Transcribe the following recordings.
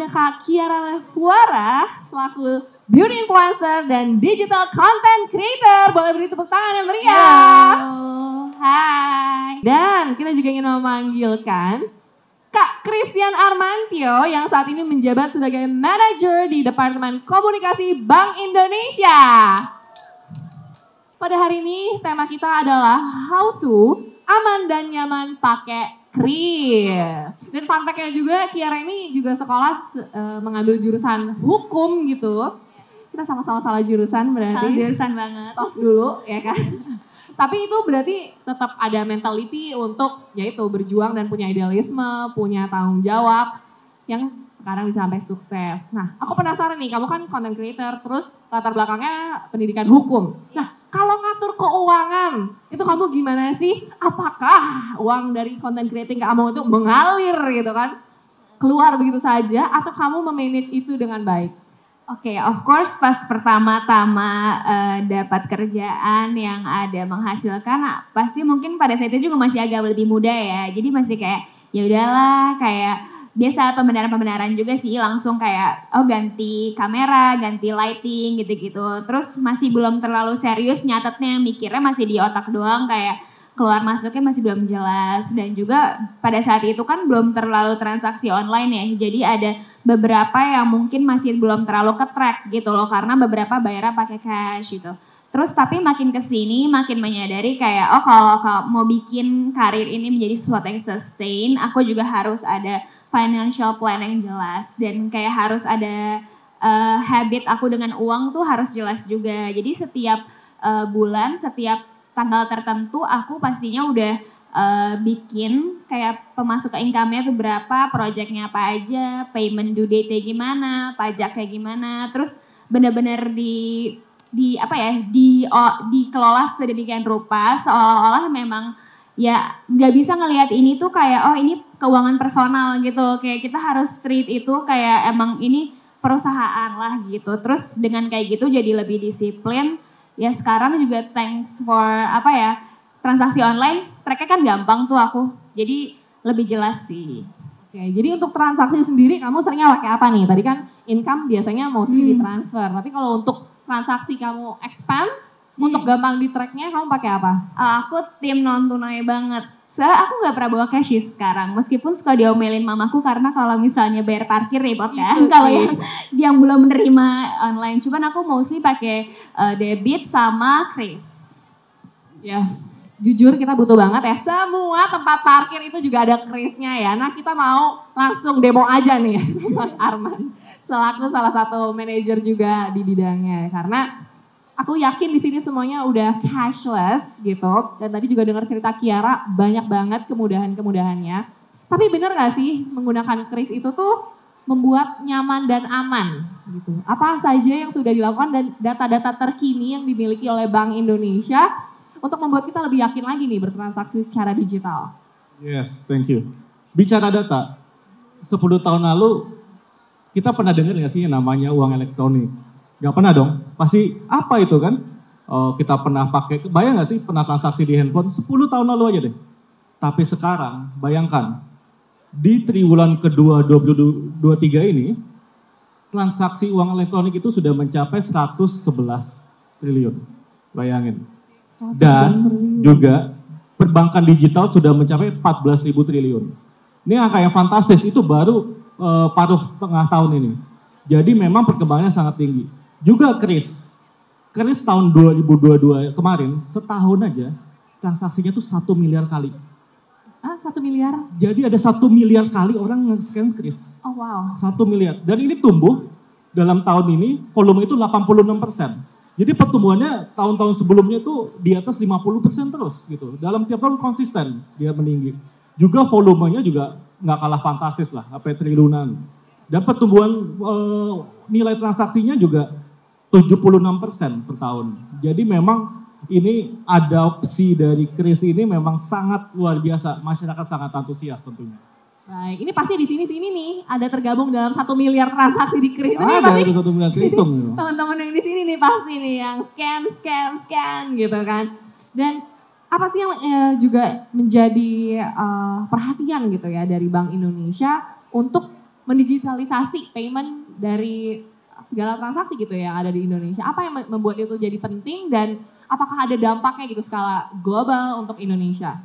ada Kak Kiara Suara selaku beauty influencer dan digital content creator. Boleh beri tepuk tangan yang meriah. Halo, hai. Dan kita juga ingin memanggilkan Kak Christian Armantio yang saat ini menjabat sebagai manager di Departemen Komunikasi Bank Indonesia. Pada hari ini tema kita adalah how to aman dan nyaman pakai Kris. Dan fun fact-nya juga Kiara ini juga sekolah uh, mengambil jurusan hukum gitu. Kita sama-sama salah jurusan berarti. Salah jurusan banget. Tos dulu ya kan. Tapi itu berarti tetap ada mentality untuk yaitu berjuang dan punya idealisme, punya tanggung jawab yang sekarang bisa sampai sukses. Nah, aku penasaran nih, kamu kan content creator, terus latar belakangnya pendidikan hukum. Nah, keuangan, itu kamu gimana sih? Apakah uang dari content creating kamu itu mengalir gitu kan? Keluar begitu saja atau kamu memanage itu dengan baik? Oke, okay, of course pas pertama-tama uh, dapat kerjaan yang ada menghasilkan, pasti mungkin pada saat itu juga masih agak lebih muda ya. Jadi masih kayak ya udahlah kayak biasa pembenaran-pembenaran juga sih langsung kayak oh ganti kamera, ganti lighting gitu-gitu. Terus masih belum terlalu serius nyatetnya, mikirnya masih di otak doang kayak keluar masuknya masih belum jelas dan juga pada saat itu kan belum terlalu transaksi online ya jadi ada beberapa yang mungkin masih belum terlalu ke track gitu loh karena beberapa bayarnya pakai cash gitu terus tapi makin ke sini makin menyadari kayak oh kalau mau bikin karir ini menjadi sesuatu yang sustain aku juga harus ada financial plan yang jelas dan kayak harus ada uh, habit aku dengan uang tuh harus jelas juga. Jadi setiap uh, bulan setiap tanggal tertentu aku pastinya udah uh, bikin kayak pemasukan income-nya tuh berapa, projectnya apa aja, payment due date gimana, pajak kayak gimana, terus bener-bener di di apa ya di oh, dikelola sedemikian rupa seolah-olah memang ya nggak bisa ngelihat ini tuh kayak oh ini keuangan personal gitu kayak kita harus treat itu kayak emang ini perusahaan lah gitu terus dengan kayak gitu jadi lebih disiplin ya sekarang juga thanks for apa ya transaksi online tracknya kan gampang tuh aku jadi lebih jelas sih. Oke, jadi untuk transaksi sendiri kamu seringnya pakai apa nih? Tadi kan income biasanya mostly hmm. ditransfer, tapi kalau untuk transaksi kamu expense. Untuk gampang di tracknya kamu pakai apa? Uh, aku tim non tunai banget. Soalnya aku nggak pernah bawa cash sekarang, meskipun suka diomelin mamaku karena kalau misalnya bayar parkir repot kan, kalau yang yang belum menerima online. Cuman aku mostly pakai uh, debit sama kris. Yes, jujur kita butuh banget ya. Semua tempat parkir itu juga ada krisnya ya. Nah kita mau langsung demo aja nih Mas Arman. Selaku salah satu manajer juga di bidangnya. Karena aku yakin di sini semuanya udah cashless gitu. Dan tadi juga dengar cerita Kiara banyak banget kemudahan-kemudahannya. Tapi bener gak sih menggunakan kris itu tuh membuat nyaman dan aman gitu. Apa saja yang sudah dilakukan dan data-data terkini yang dimiliki oleh Bank Indonesia untuk membuat kita lebih yakin lagi nih bertransaksi secara digital. Yes, thank you. Bicara data, 10 tahun lalu kita pernah dengar gak sih namanya uang elektronik? Gak pernah dong. Pasti apa itu kan? Oh, kita pernah pakai, bayang gak sih pernah transaksi di handphone 10 tahun lalu aja deh. Tapi sekarang bayangkan di triwulan kedua 2023 ini transaksi uang elektronik itu sudah mencapai 111 triliun. Bayangin. Dan juga perbankan digital sudah mencapai 14 ribu triliun. Ini angka yang fantastis, itu baru uh, paruh tengah tahun ini. Jadi memang perkembangannya sangat tinggi. Juga Kris, Kris tahun 2022 kemarin setahun aja transaksinya tuh satu miliar kali. Ah, satu miliar? Jadi ada satu miliar kali orang nge-scan Kris. Oh wow. Satu miliar. Dan ini tumbuh dalam tahun ini volume itu 86 persen. Jadi pertumbuhannya tahun-tahun sebelumnya itu di atas 50 persen terus gitu. Dalam tiap tahun konsisten dia meninggi. Juga volumenya juga nggak kalah fantastis lah, apa triliunan. Dan pertumbuhan e, nilai transaksinya juga 76 persen per tahun. Jadi memang ini adopsi dari kris ini memang sangat luar biasa. Masyarakat sangat antusias tentunya. Baik, ini pasti di sini-sini nih ada tergabung dalam satu miliar transaksi di kris. Ini ada pasti, satu miliar terhitung. Teman-teman yang di sini nih pasti nih yang scan, scan, scan gitu kan. Dan apa sih yang eh, juga menjadi uh, perhatian gitu ya dari Bank Indonesia untuk mendigitalisasi payment dari segala transaksi gitu ya yang ada di Indonesia. Apa yang membuat itu jadi penting dan apakah ada dampaknya gitu skala global untuk Indonesia?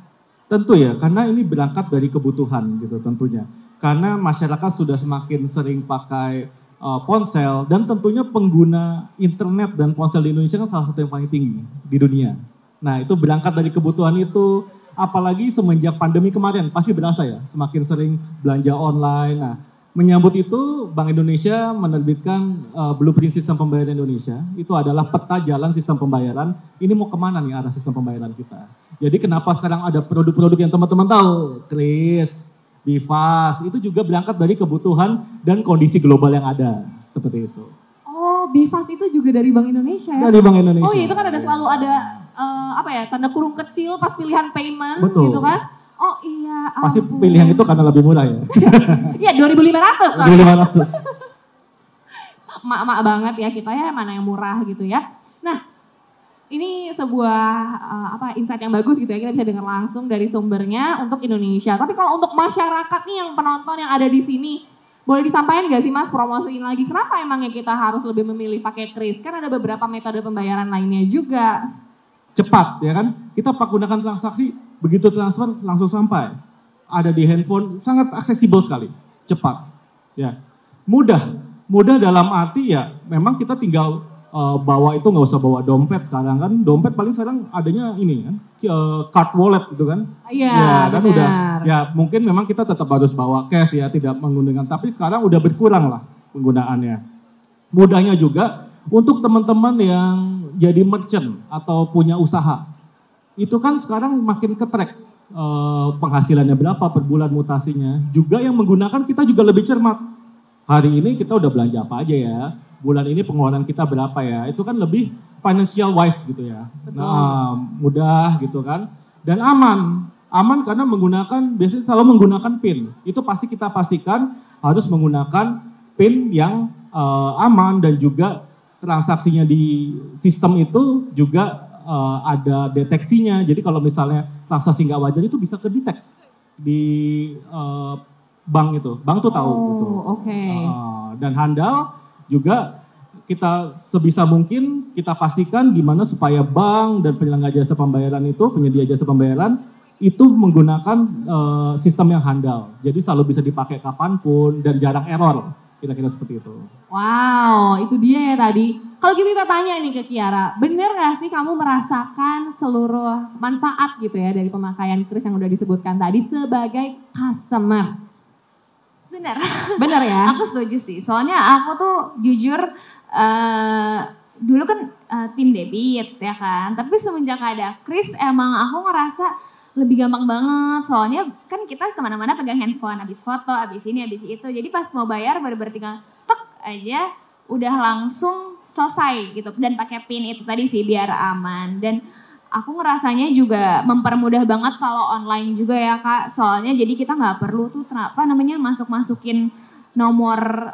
Tentu ya, karena ini berangkat dari kebutuhan gitu tentunya. Karena masyarakat sudah semakin sering pakai uh, ponsel dan tentunya pengguna internet dan ponsel di Indonesia kan salah satu yang paling tinggi di dunia. Nah itu berangkat dari kebutuhan itu, apalagi semenjak pandemi kemarin pasti berasa ya, semakin sering belanja online. Nah menyambut itu Bank Indonesia menerbitkan uh, blueprint sistem pembayaran Indonesia. Itu adalah peta jalan sistem pembayaran. Ini mau ke mana nih arah sistem pembayaran kita. Jadi kenapa sekarang ada produk-produk yang teman-teman tahu, Kris, Bifas, itu juga berangkat dari kebutuhan dan kondisi global yang ada. Seperti itu. Oh, Bifas itu juga dari Bank Indonesia ya? Dari Bank Indonesia. Oh iya, itu kan ada selalu ada uh, apa ya, tanda kurung kecil pas pilihan payment Betul. gitu kan. Oh iya, Pasti ampun. pilihan itu karena lebih murah ya. Iya, 2500. Pak. 2500. Emak-emak banget ya kita ya, mana yang murah gitu ya. Nah, ini sebuah uh, apa insight yang bagus gitu ya kita bisa dengar langsung dari sumbernya untuk Indonesia. Tapi kalau untuk masyarakat nih yang penonton yang ada di sini, boleh disampaikan gak sih Mas promosiin lagi kenapa emangnya kita harus lebih memilih pakai kris? Kan ada beberapa metode pembayaran lainnya juga. Cepat ya kan. Kita gunakan transaksi begitu transfer langsung sampai. Ada di handphone sangat aksesibel sekali. Cepat. Ya. Mudah. Mudah dalam arti ya memang kita tinggal uh, bawa itu nggak usah bawa dompet sekarang kan. Dompet paling sekarang adanya ini kan uh, card wallet gitu kan. Iya, ya kan benar. udah. Ya mungkin memang kita tetap harus bawa cash ya tidak menggunakan. Tapi sekarang udah berkurang lah penggunaannya. Mudahnya juga untuk teman-teman yang jadi merchant atau punya usaha, itu kan sekarang makin ketrek eh, penghasilannya berapa per bulan mutasinya. Juga yang menggunakan kita juga lebih cermat. Hari ini kita udah belanja apa aja ya, bulan ini pengeluaran kita berapa ya, itu kan lebih financial wise gitu ya. Betul. Nah, mudah gitu kan. Dan aman, aman karena menggunakan, biasanya selalu menggunakan PIN. Itu pasti kita pastikan harus menggunakan PIN yang eh, aman dan juga transaksinya di sistem itu juga eh, ada deteksinya. Jadi kalau misalnya transaksi nggak wajar itu bisa kedetek di eh, bank itu. Bank tuh tahu Oh, gitu. oke. Eh, dan handal juga kita sebisa mungkin kita pastikan gimana supaya bank dan penyelenggara jasa pembayaran itu, penyedia jasa pembayaran itu menggunakan eh, sistem yang handal. Jadi selalu bisa dipakai kapan pun dan jarang error. Kira-kira seperti itu. Wow, itu dia ya tadi. Kalau gitu kita tanya nih ke Kiara, bener gak sih kamu merasakan seluruh manfaat gitu ya dari pemakaian kris yang udah disebutkan tadi sebagai customer? Benar. Bener ya? Aku setuju sih. Soalnya aku tuh jujur eh dulu kan eh, tim debit ya kan. Tapi semenjak ada Kris emang aku ngerasa lebih gampang banget. Soalnya kan kita ke mana-mana pegang handphone. Habis foto, habis ini, habis itu. Jadi pas mau bayar baru-baru tinggal tek aja udah langsung selesai gitu. Dan pakai pin itu tadi sih biar aman. Dan aku ngerasanya juga mempermudah banget kalau online juga ya kak. Soalnya jadi kita nggak perlu tuh apa namanya masuk-masukin nomor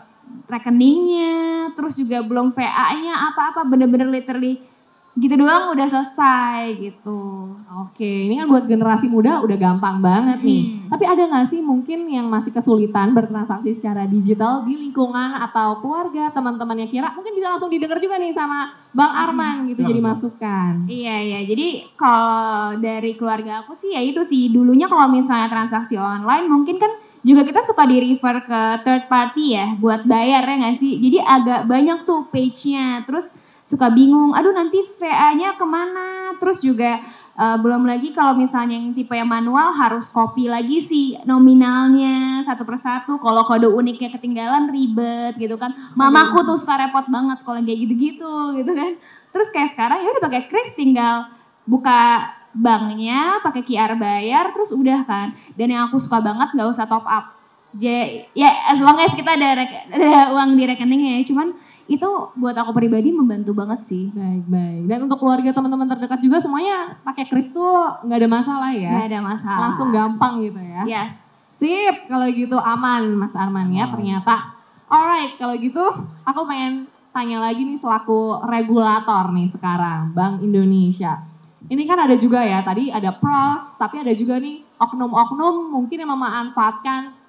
rekeningnya, terus juga belum VA-nya apa-apa, bener-bener literally gitu doang udah selesai gitu. Oke, ini kan buat generasi muda udah gampang banget nih. Hmm. Tapi ada gak sih mungkin yang masih kesulitan bertransaksi secara digital di lingkungan atau keluarga teman-temannya Kira? Mungkin bisa langsung didengar juga nih sama Bang Arman gitu jadi masukan. Iya iya, jadi kalau dari keluarga aku sih ya itu sih dulunya kalau misalnya transaksi online mungkin kan juga kita suka di refer ke third party ya buat bayar ya nggak sih. Jadi agak banyak tuh page-nya, terus suka bingung, aduh nanti VA-nya ke mana, terus juga eh, belum lagi kalau misalnya yang tipe yang manual harus copy lagi sih nominalnya satu persatu, kalau kode uniknya ketinggalan ribet gitu kan. Mamaku tuh suka repot banget kalau kayak gitu-gitu gitu kan. Terus kayak sekarang ya udah pakai Kris tinggal buka banknya, pakai QR bayar, terus udah kan. Dan yang aku suka banget nggak usah top up. Ya, ya as long as kita ada, ada uang di rekeningnya ya. Cuman itu buat aku pribadi membantu banget sih. Baik, baik. Dan untuk keluarga teman-teman terdekat juga semuanya pakai kris tuh nggak ada masalah ya. Nggak ada masalah. Langsung gampang gitu ya. Yes. Sip, kalau gitu aman Mas Arman ya ternyata. Alright, kalau gitu aku pengen tanya lagi nih selaku regulator nih sekarang Bank Indonesia. Ini kan ada juga ya, tadi ada pros, tapi ada juga nih oknum-oknum mungkin yang memanfaatkan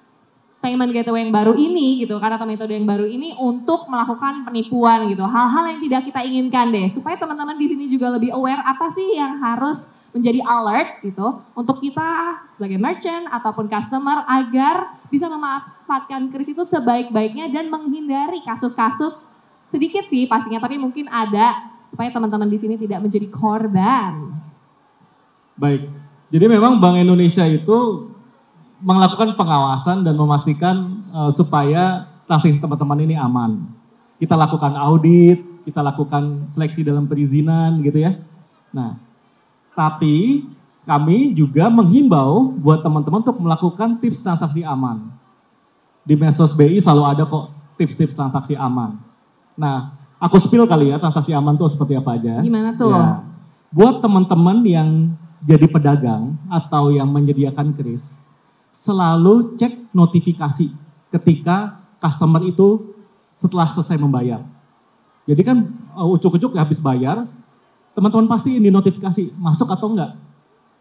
payment gateway yang baru ini gitu kan atau metode yang baru ini untuk melakukan penipuan gitu. Hal-hal yang tidak kita inginkan deh supaya teman-teman di sini juga lebih aware apa sih yang harus menjadi alert gitu untuk kita sebagai merchant ataupun customer agar bisa memanfaatkan kris itu sebaik-baiknya dan menghindari kasus-kasus sedikit sih pastinya tapi mungkin ada supaya teman-teman di sini tidak menjadi korban. Baik. Jadi memang Bank Indonesia itu melakukan pengawasan dan memastikan uh, supaya transaksi teman-teman ini aman. Kita lakukan audit, kita lakukan seleksi dalam perizinan gitu ya. Nah, tapi kami juga menghimbau buat teman-teman untuk melakukan tips transaksi aman. Di Mesos BI selalu ada kok tips-tips transaksi aman. Nah, aku spill kali ya transaksi aman tuh seperti apa aja. Gimana tuh? Ya. Buat teman-teman yang jadi pedagang atau yang menyediakan kris, selalu cek notifikasi ketika customer itu setelah selesai membayar. Jadi kan uh, ucuk-ucuk habis bayar, teman-teman pasti ini notifikasi masuk atau enggak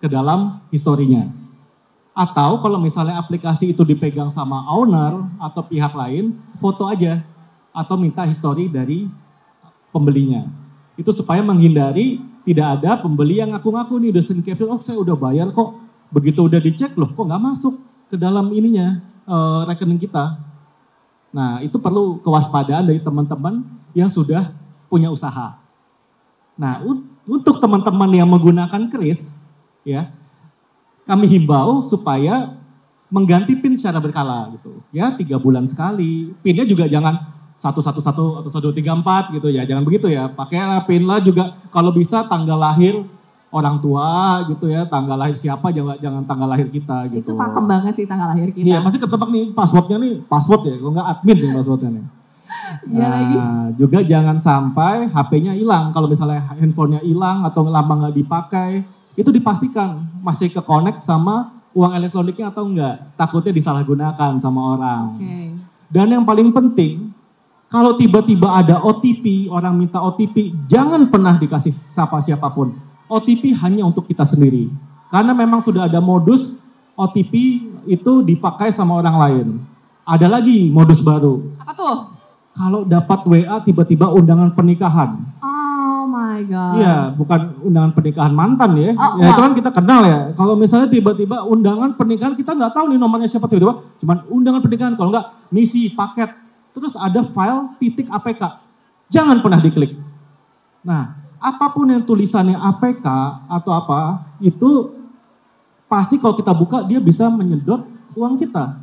ke dalam historinya. Atau kalau misalnya aplikasi itu dipegang sama owner atau pihak lain, foto aja atau minta histori dari pembelinya. Itu supaya menghindari tidak ada pembeli yang ngaku-ngaku nih udah capture, oh saya udah bayar kok. Begitu udah dicek loh, kok nggak masuk ke dalam ininya uh, rekening kita. Nah itu perlu kewaspadaan dari teman-teman yang sudah punya usaha. Nah, untuk teman-teman yang menggunakan kris, ya, kami himbau supaya mengganti pin secara berkala gitu. Ya, tiga bulan sekali. Pinnya juga jangan satu satu satu atau satu tiga empat gitu ya, jangan begitu ya. Pakailah pin lah juga kalau bisa tanggal lahir orang tua gitu ya, tanggal lahir siapa jangan jangan tanggal lahir kita gitu. Itu pakem banget sih tanggal lahir kita. Iya, pasti ketebak nih passwordnya nih password ya, kalau nggak admin nih passwordnya nih. Iya nah, lagi. Juga jangan sampai HP-nya hilang. Kalau misalnya handphonenya hilang atau lama nggak dipakai, itu dipastikan masih ke connect sama uang elektroniknya atau enggak. Takutnya disalahgunakan sama orang. Oke. Dan yang paling penting, kalau tiba-tiba ada OTP, orang minta OTP, jangan pernah dikasih siapa siapa pun. OTP hanya untuk kita sendiri. Karena memang sudah ada modus OTP itu dipakai sama orang lain. Ada lagi modus baru. Apa tuh? Kalau dapat WA tiba-tiba undangan pernikahan. Oh my god. Iya, bukan undangan pernikahan mantan ya. Oh, ya itu kan kita kenal ya. Kalau misalnya tiba-tiba undangan pernikahan kita nggak tahu nih nomornya siapa tiba-tiba. Cuman undangan pernikahan. Kalau nggak misi paket. Terus ada file titik APK. Jangan pernah diklik. Nah, apa pun yang tulisannya APK atau apa itu pasti kalau kita buka dia bisa menyedot uang kita.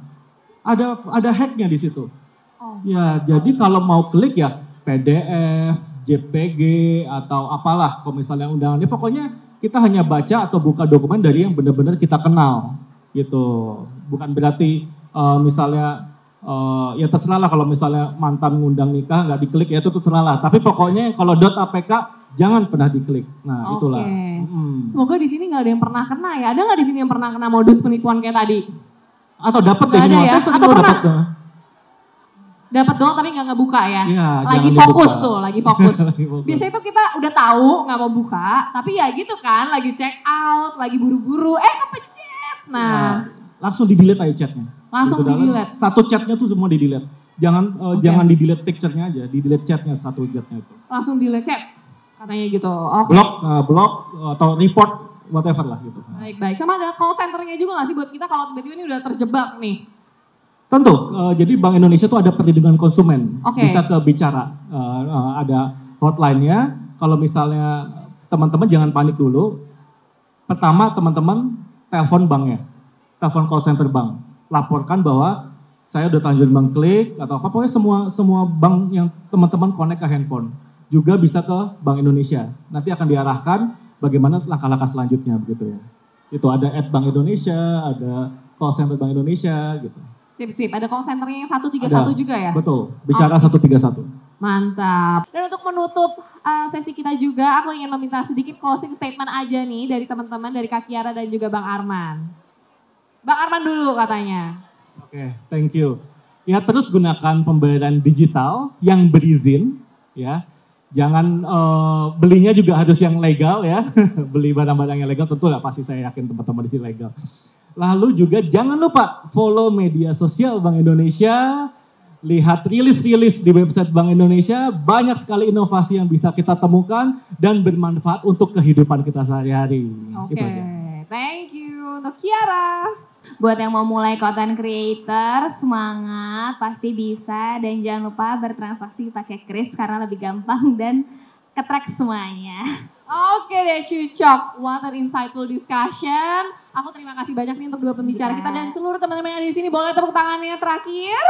Ada ada hacknya di situ. Oh. Ya, jadi kalau mau klik ya PDF, JPG atau apalah kalau misalnya undangannya pokoknya kita hanya baca atau buka dokumen dari yang benar-benar kita kenal gitu. Bukan berarti eh, misalnya eh, ya terserah lah kalau misalnya mantan ngundang nikah nggak diklik ya itu terserah lah. Tapi pokoknya kalau .apk jangan pernah diklik. Nah, Oke. itulah. Mm. Semoga di sini nggak ada yang pernah kena ya. Ada nggak di sini yang pernah kena modus penipuan kayak tadi? Atau dapat deh ada ya? Atau pernah? dapat tuh. Dapat doang tapi nggak ngebuka ya. Iya, lagi fokus dibuka. tuh, lagi fokus. Lagi fokus. Biasanya tuh kita udah tahu nggak mau buka, tapi ya gitu kan, lagi check out, lagi buru-buru, eh kepencet. Nah, Nah, langsung di delete aja chatnya. Langsung Gitu, dalam- di-delete? Satu chatnya tuh semua di delete. Jangan eh, Oke. jangan di delete picture-nya aja, di delete chatnya satu chatnya itu. langsung di chat katanya gitu. Oke. Block, eh, block atau report whatever lah gitu. Baik baik. Sama ada call centernya juga nggak sih buat kita kalau tiba-tiba ini udah terjebak nih? Tentu, eh, jadi Bank Indonesia tuh ada perlindungan konsumen, Oke. bisa ke bicara, Eh, eh, ada hotline-nya. Kalau misalnya teman-teman jangan panik dulu. Pertama teman-teman telepon banknya, telepon call center bank, laporkan bahwa saya udah terlanjur mengklik atau apa, pokoknya semua semua bank yang teman-teman connect ke handphone juga bisa ke Bank Indonesia. Nanti akan diarahkan bagaimana langkah-langkah selanjutnya begitu ya. Itu ada at Bank Indonesia, ada call center Bank Indonesia gitu. Sip sip. Ada call centernya yang 131 Ada. juga ya? Betul, bicara 131. Mantap. Dan untuk menutup uh, sesi kita juga, aku ingin meminta sedikit closing statement aja nih dari teman-teman dari Kak Kiara dan juga Bang Arman. Bang Arman dulu katanya. Oke, thank you. Ya terus gunakan pembayaran digital yang berizin, ya. Jangan eh, belinya juga harus yang legal ya. Beli barang-barang yang legal tentu lah pasti saya yakin teman-teman di sini legal. Lalu juga jangan lupa follow media sosial Bank Indonesia, lihat rilis-rilis di website Bank Indonesia, banyak sekali inovasi yang bisa kita temukan dan bermanfaat untuk kehidupan kita sehari-hari. Oke, Itu aja. thank you untuk Kiara. Buat yang mau mulai content creator, semangat, pasti bisa. Dan jangan lupa bertransaksi pakai Kris karena lebih gampang dan ketrack semuanya. Oke deh Cucok, what an insightful discussion. Aku terima kasih banyak nih untuk dua pembicara Juga. kita dan seluruh teman-teman yang ada di sini. Boleh tepuk tangannya terakhir.